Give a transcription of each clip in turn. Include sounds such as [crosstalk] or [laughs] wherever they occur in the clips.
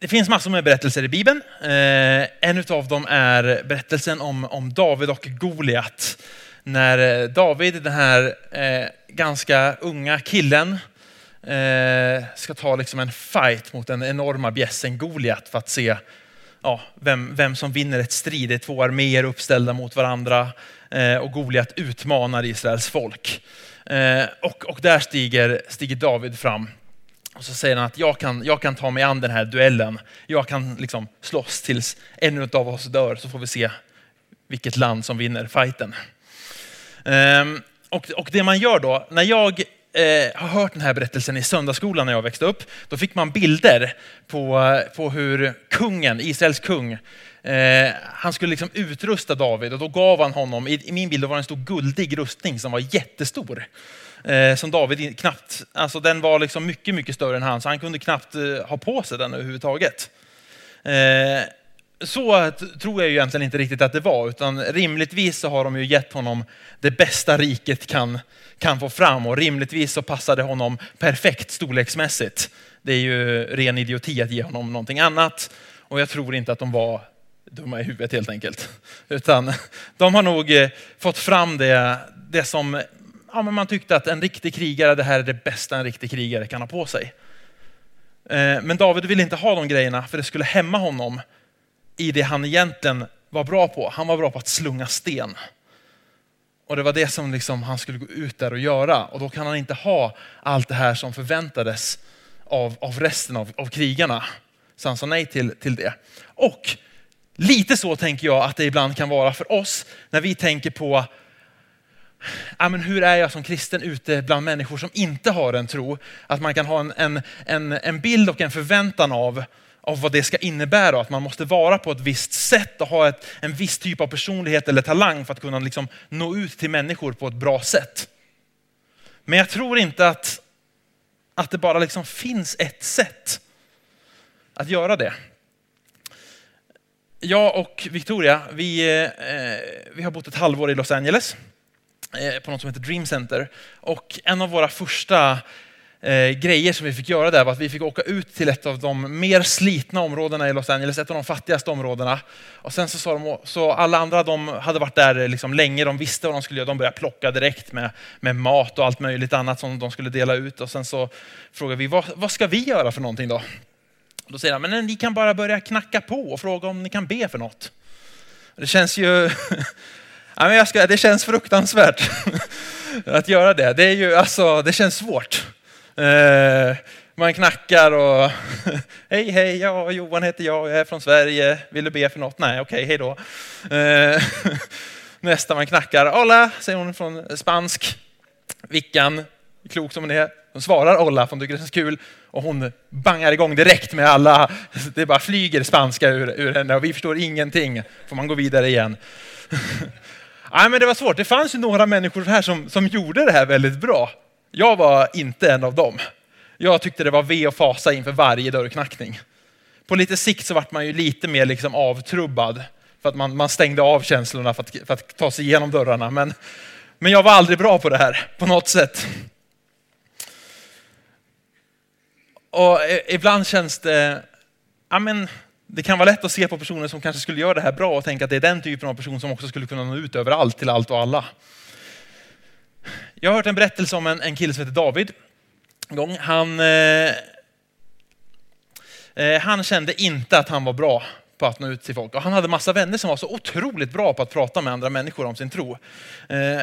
det finns massor med berättelser i Bibeln. Eh, en av dem är berättelsen om, om David och Goliat. När eh, David, den här eh, ganska unga killen, ska ta liksom en fight mot den enorma bjässen Goliat för att se ja, vem, vem som vinner ett strid. Det är två arméer uppställda mot varandra eh, och Goliat utmanar Israels folk. Eh, och, och där stiger, stiger David fram. Och så säger han att jag kan, jag kan ta mig an den här duellen. Jag kan liksom slåss tills en av oss dör så får vi se vilket land som vinner fighten. Ehm, och, och det man gör då, när jag eh, har hört den här berättelsen i söndagsskolan när jag växte upp, då fick man bilder på, på hur kungen, Israels kung, eh, han skulle liksom utrusta David och då gav han honom, i, i min bild var det en stor guldig rustning som var jättestor. Eh, som David knappt, alltså den var liksom mycket, mycket större än han, så han kunde knappt eh, ha på sig den överhuvudtaget. Eh, så tror jag ju egentligen inte riktigt att det var, utan rimligtvis så har de ju gett honom det bästa riket kan, kan få fram och rimligtvis så passade honom perfekt storleksmässigt. Det är ju ren idioti att ge honom någonting annat och jag tror inte att de var dumma i huvudet helt enkelt. Utan de har nog eh, fått fram det, det som ja, men man tyckte att en riktig krigare, det här är det bästa en riktig krigare kan ha på sig. Eh, men David ville inte ha de grejerna för det skulle hämma honom i det han egentligen var bra på. Han var bra på att slunga sten. Och det var det som liksom han skulle gå ut där och göra. Och då kan han inte ha allt det här som förväntades av, av resten av, av krigarna. Så han sa nej till, till det. Och lite så tänker jag att det ibland kan vara för oss när vi tänker på ja, men hur är jag som kristen ute bland människor som inte har en tro? Att man kan ha en, en, en, en bild och en förväntan av av vad det ska innebära. Att man måste vara på ett visst sätt och ha ett, en viss typ av personlighet eller talang för att kunna liksom nå ut till människor på ett bra sätt. Men jag tror inte att, att det bara liksom finns ett sätt att göra det. Jag och Victoria, vi, eh, vi har bott ett halvår i Los Angeles Eh, på något som heter Dream Center. Och en av våra första eh, grejer som vi fick göra där var att vi fick åka ut till ett av de mer slitna områdena i Los Angeles, ett av de fattigaste områdena. Och sen så sa de, så alla andra de hade varit där eh, liksom länge, de visste vad de skulle göra, de började plocka direkt med, med mat och allt möjligt annat som de skulle dela ut. Och sen så frågade vi, vad, vad ska vi göra för någonting då? då säger han, men eh, ni kan bara börja knacka på och fråga om ni kan be för något. Det känns ju [laughs] Ja, men jag ska, det känns fruktansvärt [laughs] att göra det. Det, är ju, alltså, det känns svårt. Eh, man knackar och [laughs] hej hej, ja, Johan heter jag, jag är från Sverige, vill du be för något? Nej, okej, hej då. Eh, [laughs] nästa man knackar, hola, säger hon från spansk. Vickan, klok som hon är, hon svarar hola, för hon tycker det känns kul och hon bangar igång direkt med alla, det bara flyger spanska ur, ur henne och vi förstår ingenting. Får man gå vidare igen. Nej, men det var svårt. Det fanns ju några människor här som, som gjorde det här väldigt bra. Jag var inte en av dem. Jag tyckte det var ve och fasa inför varje dörrknackning. På lite sikt så vart man ju lite mer liksom avtrubbad. För att man, man stängde av känslorna för att, för att ta sig igenom dörrarna. Men, men jag var aldrig bra på det här på något sätt. Och eh, ibland känns det, ja men det kan vara lätt att se på personer som kanske skulle göra det här bra och tänka att det är den typen av person som också skulle kunna nå ut överallt till allt och alla. Jag har hört en berättelse om en, en kille som heter David. Gång. Han, eh, eh, han kände inte att han var bra på att nå ut till folk. Och han hade massa vänner som var så otroligt bra på att prata med andra människor om sin tro. Eh,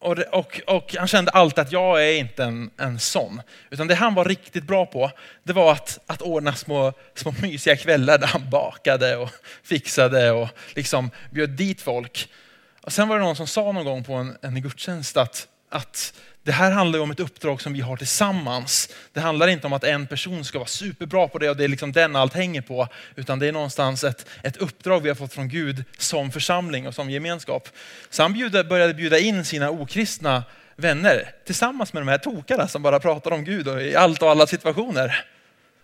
och, och, och, han kände alltid att jag är inte en, en sån. Utan det han var riktigt bra på, det var att, att ordna små, små mysiga kvällar där han bakade och fixade och liksom bjöd dit folk. Och sen var det någon som sa någon gång på en, en gudstjänst att, att det här handlar om ett uppdrag som vi har tillsammans. Det handlar inte om att en person ska vara superbra på det och det är liksom den allt hänger på. Utan det är någonstans ett, ett uppdrag vi har fått från Gud som församling och som gemenskap. Så han bjuda, började bjuda in sina okristna vänner tillsammans med de här tokarna som bara pratar om Gud och i allt och alla situationer.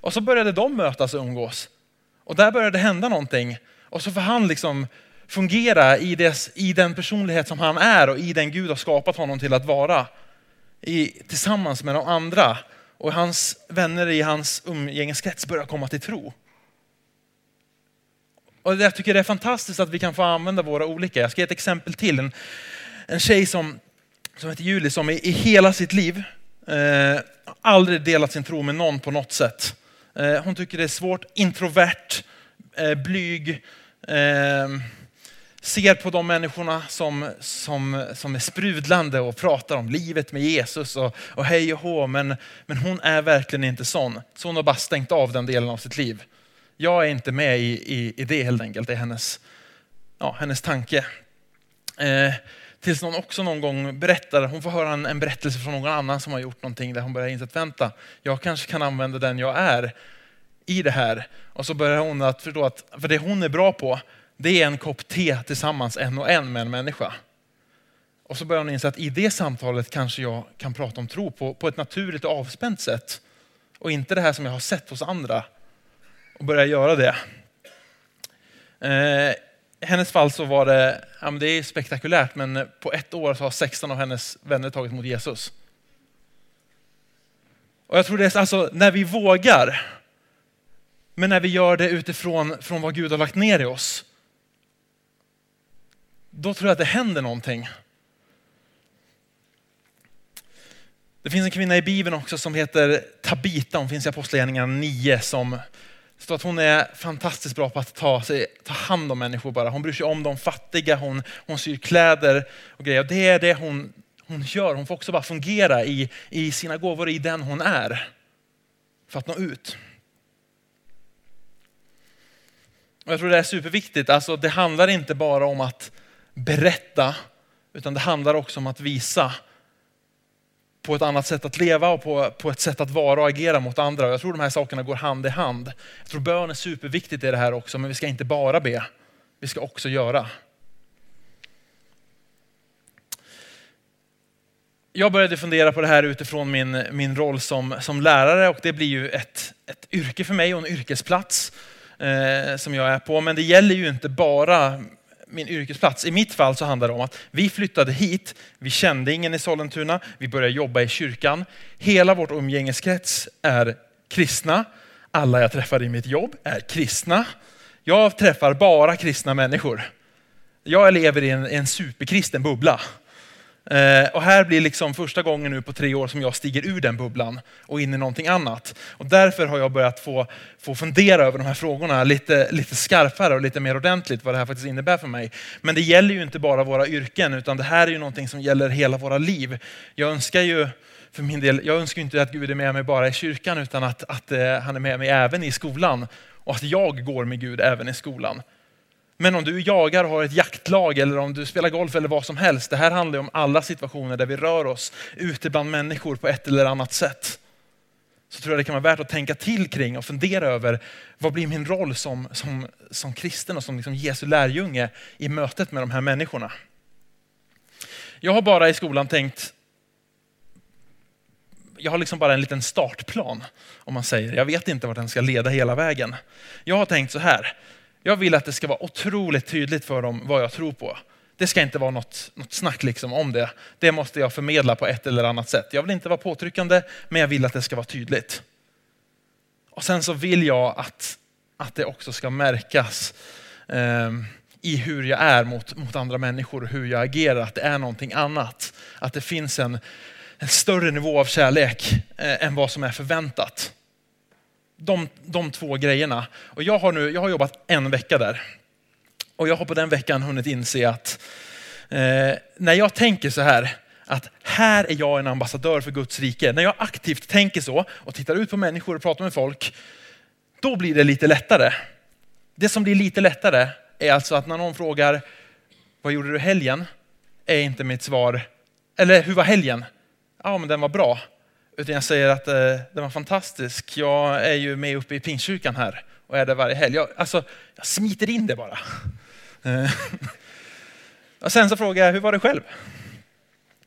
Och så började de mötas och umgås. Och där började det hända någonting. Och så får han liksom fungera i, dess, i den personlighet som han är och i den Gud har skapat honom till att vara i, tillsammans med de andra. Och hans vänner i hans umgängeskrets börjar komma till tro. Och jag tycker det är fantastiskt att vi kan få använda våra olika. Jag ska ge ett exempel till. En, en tjej som, som heter Julie som i, i hela sitt liv eh, aldrig delat sin tro med någon på något sätt. Eh, hon tycker det är svårt, introvert, eh, blyg, eh, ser på de människorna som, som, som är sprudlande och pratar om livet med Jesus och, och hej och hå. Men, men hon är verkligen inte sån. Så hon har bara stängt av den delen av sitt liv. Jag är inte med i, i, i det helt enkelt. Det är hennes, ja, hennes tanke. Eh, tills någon också någon gång berättar, hon får höra en, en, berättelse från någon annan som har gjort någonting där hon börjar inse att vänta, jag kanske kan använda den jag är i det här. Och så börjar hon att förstå att, för det hon är bra på, det är en kopp te tillsammans en och en med en människa. Och så börjar hon inse att i det samtalet kanske jag kan prata om tro på, på ett naturligt och avspänt sätt. Och inte det här som jag har sett hos andra. Och börja göra det. Eh, I hennes fall så var det, ja, det är spektakulärt, men på ett år så har 16 av hennes vänner tagit emot Jesus. Och jag tror det är alltså när vi vågar, men när vi gör det utifrån från vad Gud har lagt ner i oss, då tror jag att det händer någonting. Det finns en kvinna i Bibeln också som heter Tabita, hon finns i Apostlagärningarna 9 som står att hon är fantastiskt bra på att ta, sig, ta hand om människor bara. Hon bryr sig om de fattiga, hon, hon syr kläder och grejer. Det är det hon, hon gör. Hon får också bara fungera i, i sina gåvor, i den hon är. För att nå ut. Och jag tror det är superviktigt. Alltså, det handlar inte bara om att berätta, utan det handlar också om att visa på ett annat sätt att leva och på, på ett sätt att vara och agera mot andra. Jag tror de här sakerna går hand i hand. Jag tror bön är superviktigt i det här också, men vi ska inte bara be. Vi ska också göra. Jag började fundera på det här utifrån min, min roll som, som lärare och det blir ju ett, ett yrke för mig och en yrkesplats eh, som jag är på. Men det gäller ju inte bara min yrkesplats. I mitt fall så handlar det om att vi flyttade hit, vi kände ingen i Sollentuna, vi började jobba i kyrkan. Hela vårt umgängeskrets är kristna. Alla jag träffar i mitt jobb är kristna. Jag träffar bara kristna människor. Jag lever i en, en superkristen bubbla. Eh, och här blir liksom första gången nu på tre år som jag stiger ur den bubblan och in i någonting annat. Och därför har jag börjat få, få fundera över de här frågorna lite, lite skarpare och lite mer ordentligt vad det här faktiskt innebär för mig. Men det gäller ju inte bara våra yrken utan det här är ju någonting som gäller hela våra liv. Jag önskar ju för min del, jag önskar inte att Gud är med mig bara i kyrkan utan att, att eh, han är med mig även i skolan och att jag går med Gud även i skolan. Men om du jagar och har ett jaktlag eller om du spelar golf eller vad som helst. Det här handlar om alla situationer där vi rör oss ute bland människor på ett eller annat sätt. Så tror jag det kan vara värt att tänka till kring och fundera över vad blir min roll som, som, som kristen och som liksom Jesu lärjunge i mötet med de här människorna. Jag har bara i skolan tänkt, jag har liksom bara en liten startplan om man säger. Jag vet inte vart den ska leda hela vägen. Jag har tänkt så här, jag vill att det ska vara otroligt tydligt för dem vad jag tror på. Det ska inte vara något, något snack liksom om det. Det måste jag förmedla på ett eller annat sätt. Jag vill inte vara påtryckande, men jag vill att det ska vara tydligt. Och sen så vill jag att, att det också ska märkas eh, i hur jag är mot, mot andra människor och hur jag agerar, att det är någonting annat. Att det finns en, en större nivå av kärlek eh, än vad som är förväntat de, de två grejerna. Och jag har nu jag har jobbat en vecka där. Och jag har på den veckan hunnit inse att eh, när jag tänker så här, att här är jag en ambassadör för Guds rike. När jag aktivt tänker så och tittar ut på människor och pratar med folk, då blir det lite lättare. Det som blir lite lättare är alltså att när någon frågar, vad gjorde du helgen? Är inte mitt svar, eller hur var helgen? Ja, men den var bra. Utan jag säger att eh, den var fantastisk. Jag är ju med uppe i Pingstkyrkan här och är där varje helg. Jag, alltså, jag smiter in det bara. Eh. [laughs] Och sen så frågar jag, hur var det själv?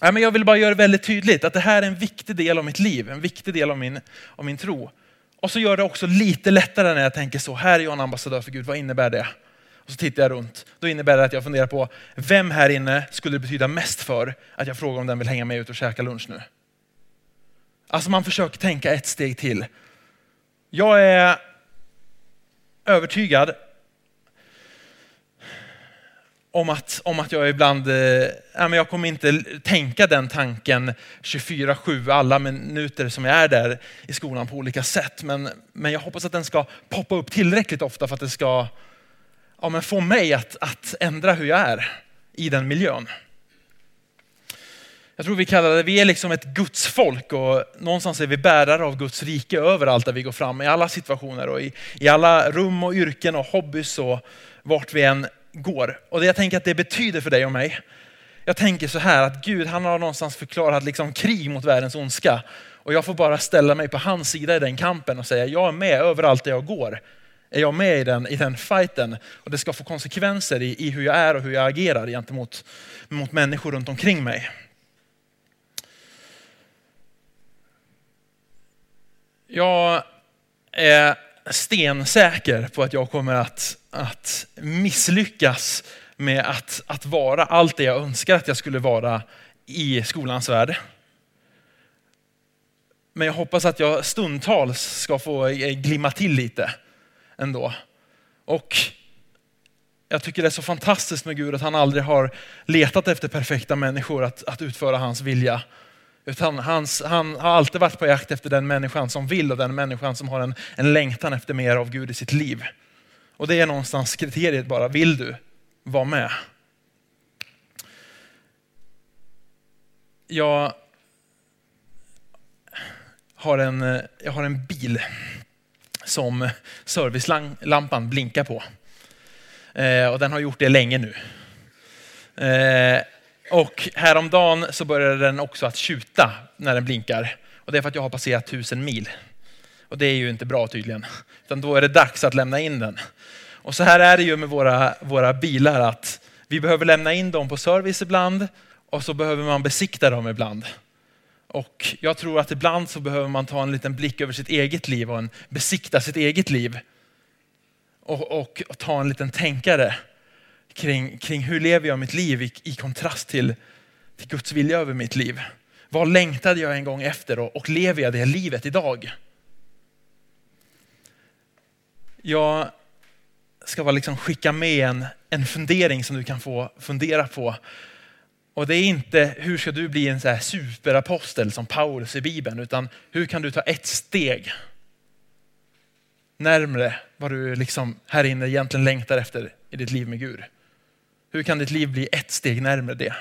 Ja, men jag vill bara göra det väldigt tydligt att det här är en viktig del av mitt liv, en viktig del av min, av min tro. Och så gör det också lite lättare när jag tänker så, här är jag en ambassadör för Gud, vad innebär det? Och så tittar jag runt. Då innebär det att jag funderar på, vem här inne skulle det betyda mest för att jag frågar om den vill hänga med ut och käka lunch nu? Alltså man försöker tänka ett steg till. Jag är övertygad om att, om att jag ibland, eh, men jag kommer inte tänka den tanken 24-7 alla minuter som jag är där i skolan på olika sätt. Men, men jag hoppas att den ska poppa upp tillräckligt ofta för att det ska ja, men få mig att, att ändra hur jag är i den miljön. Jag tror vi kallar det, vi är liksom ett Guds folk och någonstans är vi bärare av Guds rike överallt där vi går fram i alla situationer och i, i alla rum och yrken och hobbys och vart vi än går. Och det jag tänker att det betyder för dig och mig. Jag tänker så här att Gud han har någonstans förklarat liksom krig mot världens ondska. Och jag får bara ställa mig på hans sida i den kampen och säga jag är med överallt där jag går. Är jag med i den, i den fighten och det ska få konsekvenser i, i hur jag är och hur jag agerar gentemot mot människor runt omkring mig. Jag är stensäker på att jag kommer att, att misslyckas med att, att vara allt det jag önskar att jag skulle vara i skolans värld. Men jag hoppas att jag stundtals ska få glimma till lite ändå. Och jag tycker det är så fantastiskt med Gud att han aldrig har letat efter perfekta människor att, att utföra hans vilja. Utan hans, han har alltid varit på jakt efter den människan som vill och den människan som har en, en längtan efter mer av Gud i sitt liv. Och det är någonstans kriteriet bara, vill du vara med? Jag har en, jag har en bil som servicelampan blinkar på. Eh, och den har gjort det länge nu. Eh, och häromdagen så började den också att tjuta när den blinkar. Och det är för att jag har passerat tusen mil. Och det är ju inte bra tydligen. Utan då är det dags att lämna in den. Och så här är det ju med våra, våra bilar att vi behöver lämna in dem på service ibland och så behöver man besikta dem ibland. Och jag tror att ibland så behöver man ta en liten blick över sitt eget liv och en, besikta sitt eget liv. Och, och, och ta en liten tänkare kring, kring hur lever jag mitt liv i, i kontrast till, till Guds vilja över mitt liv. Vad längtade jag en gång efter och, och lever jag det livet idag? Jag ska bara liksom skicka med en, en fundering som du kan få fundera på. Och det är inte hur ska du bli en så här superapostel som Paulus i Bibeln, utan hur kan du ta ett steg närmre vad du liksom här inne egentligen längtar efter i ditt liv med Gud. Hur kan ditt liv bli ett steg närmare det?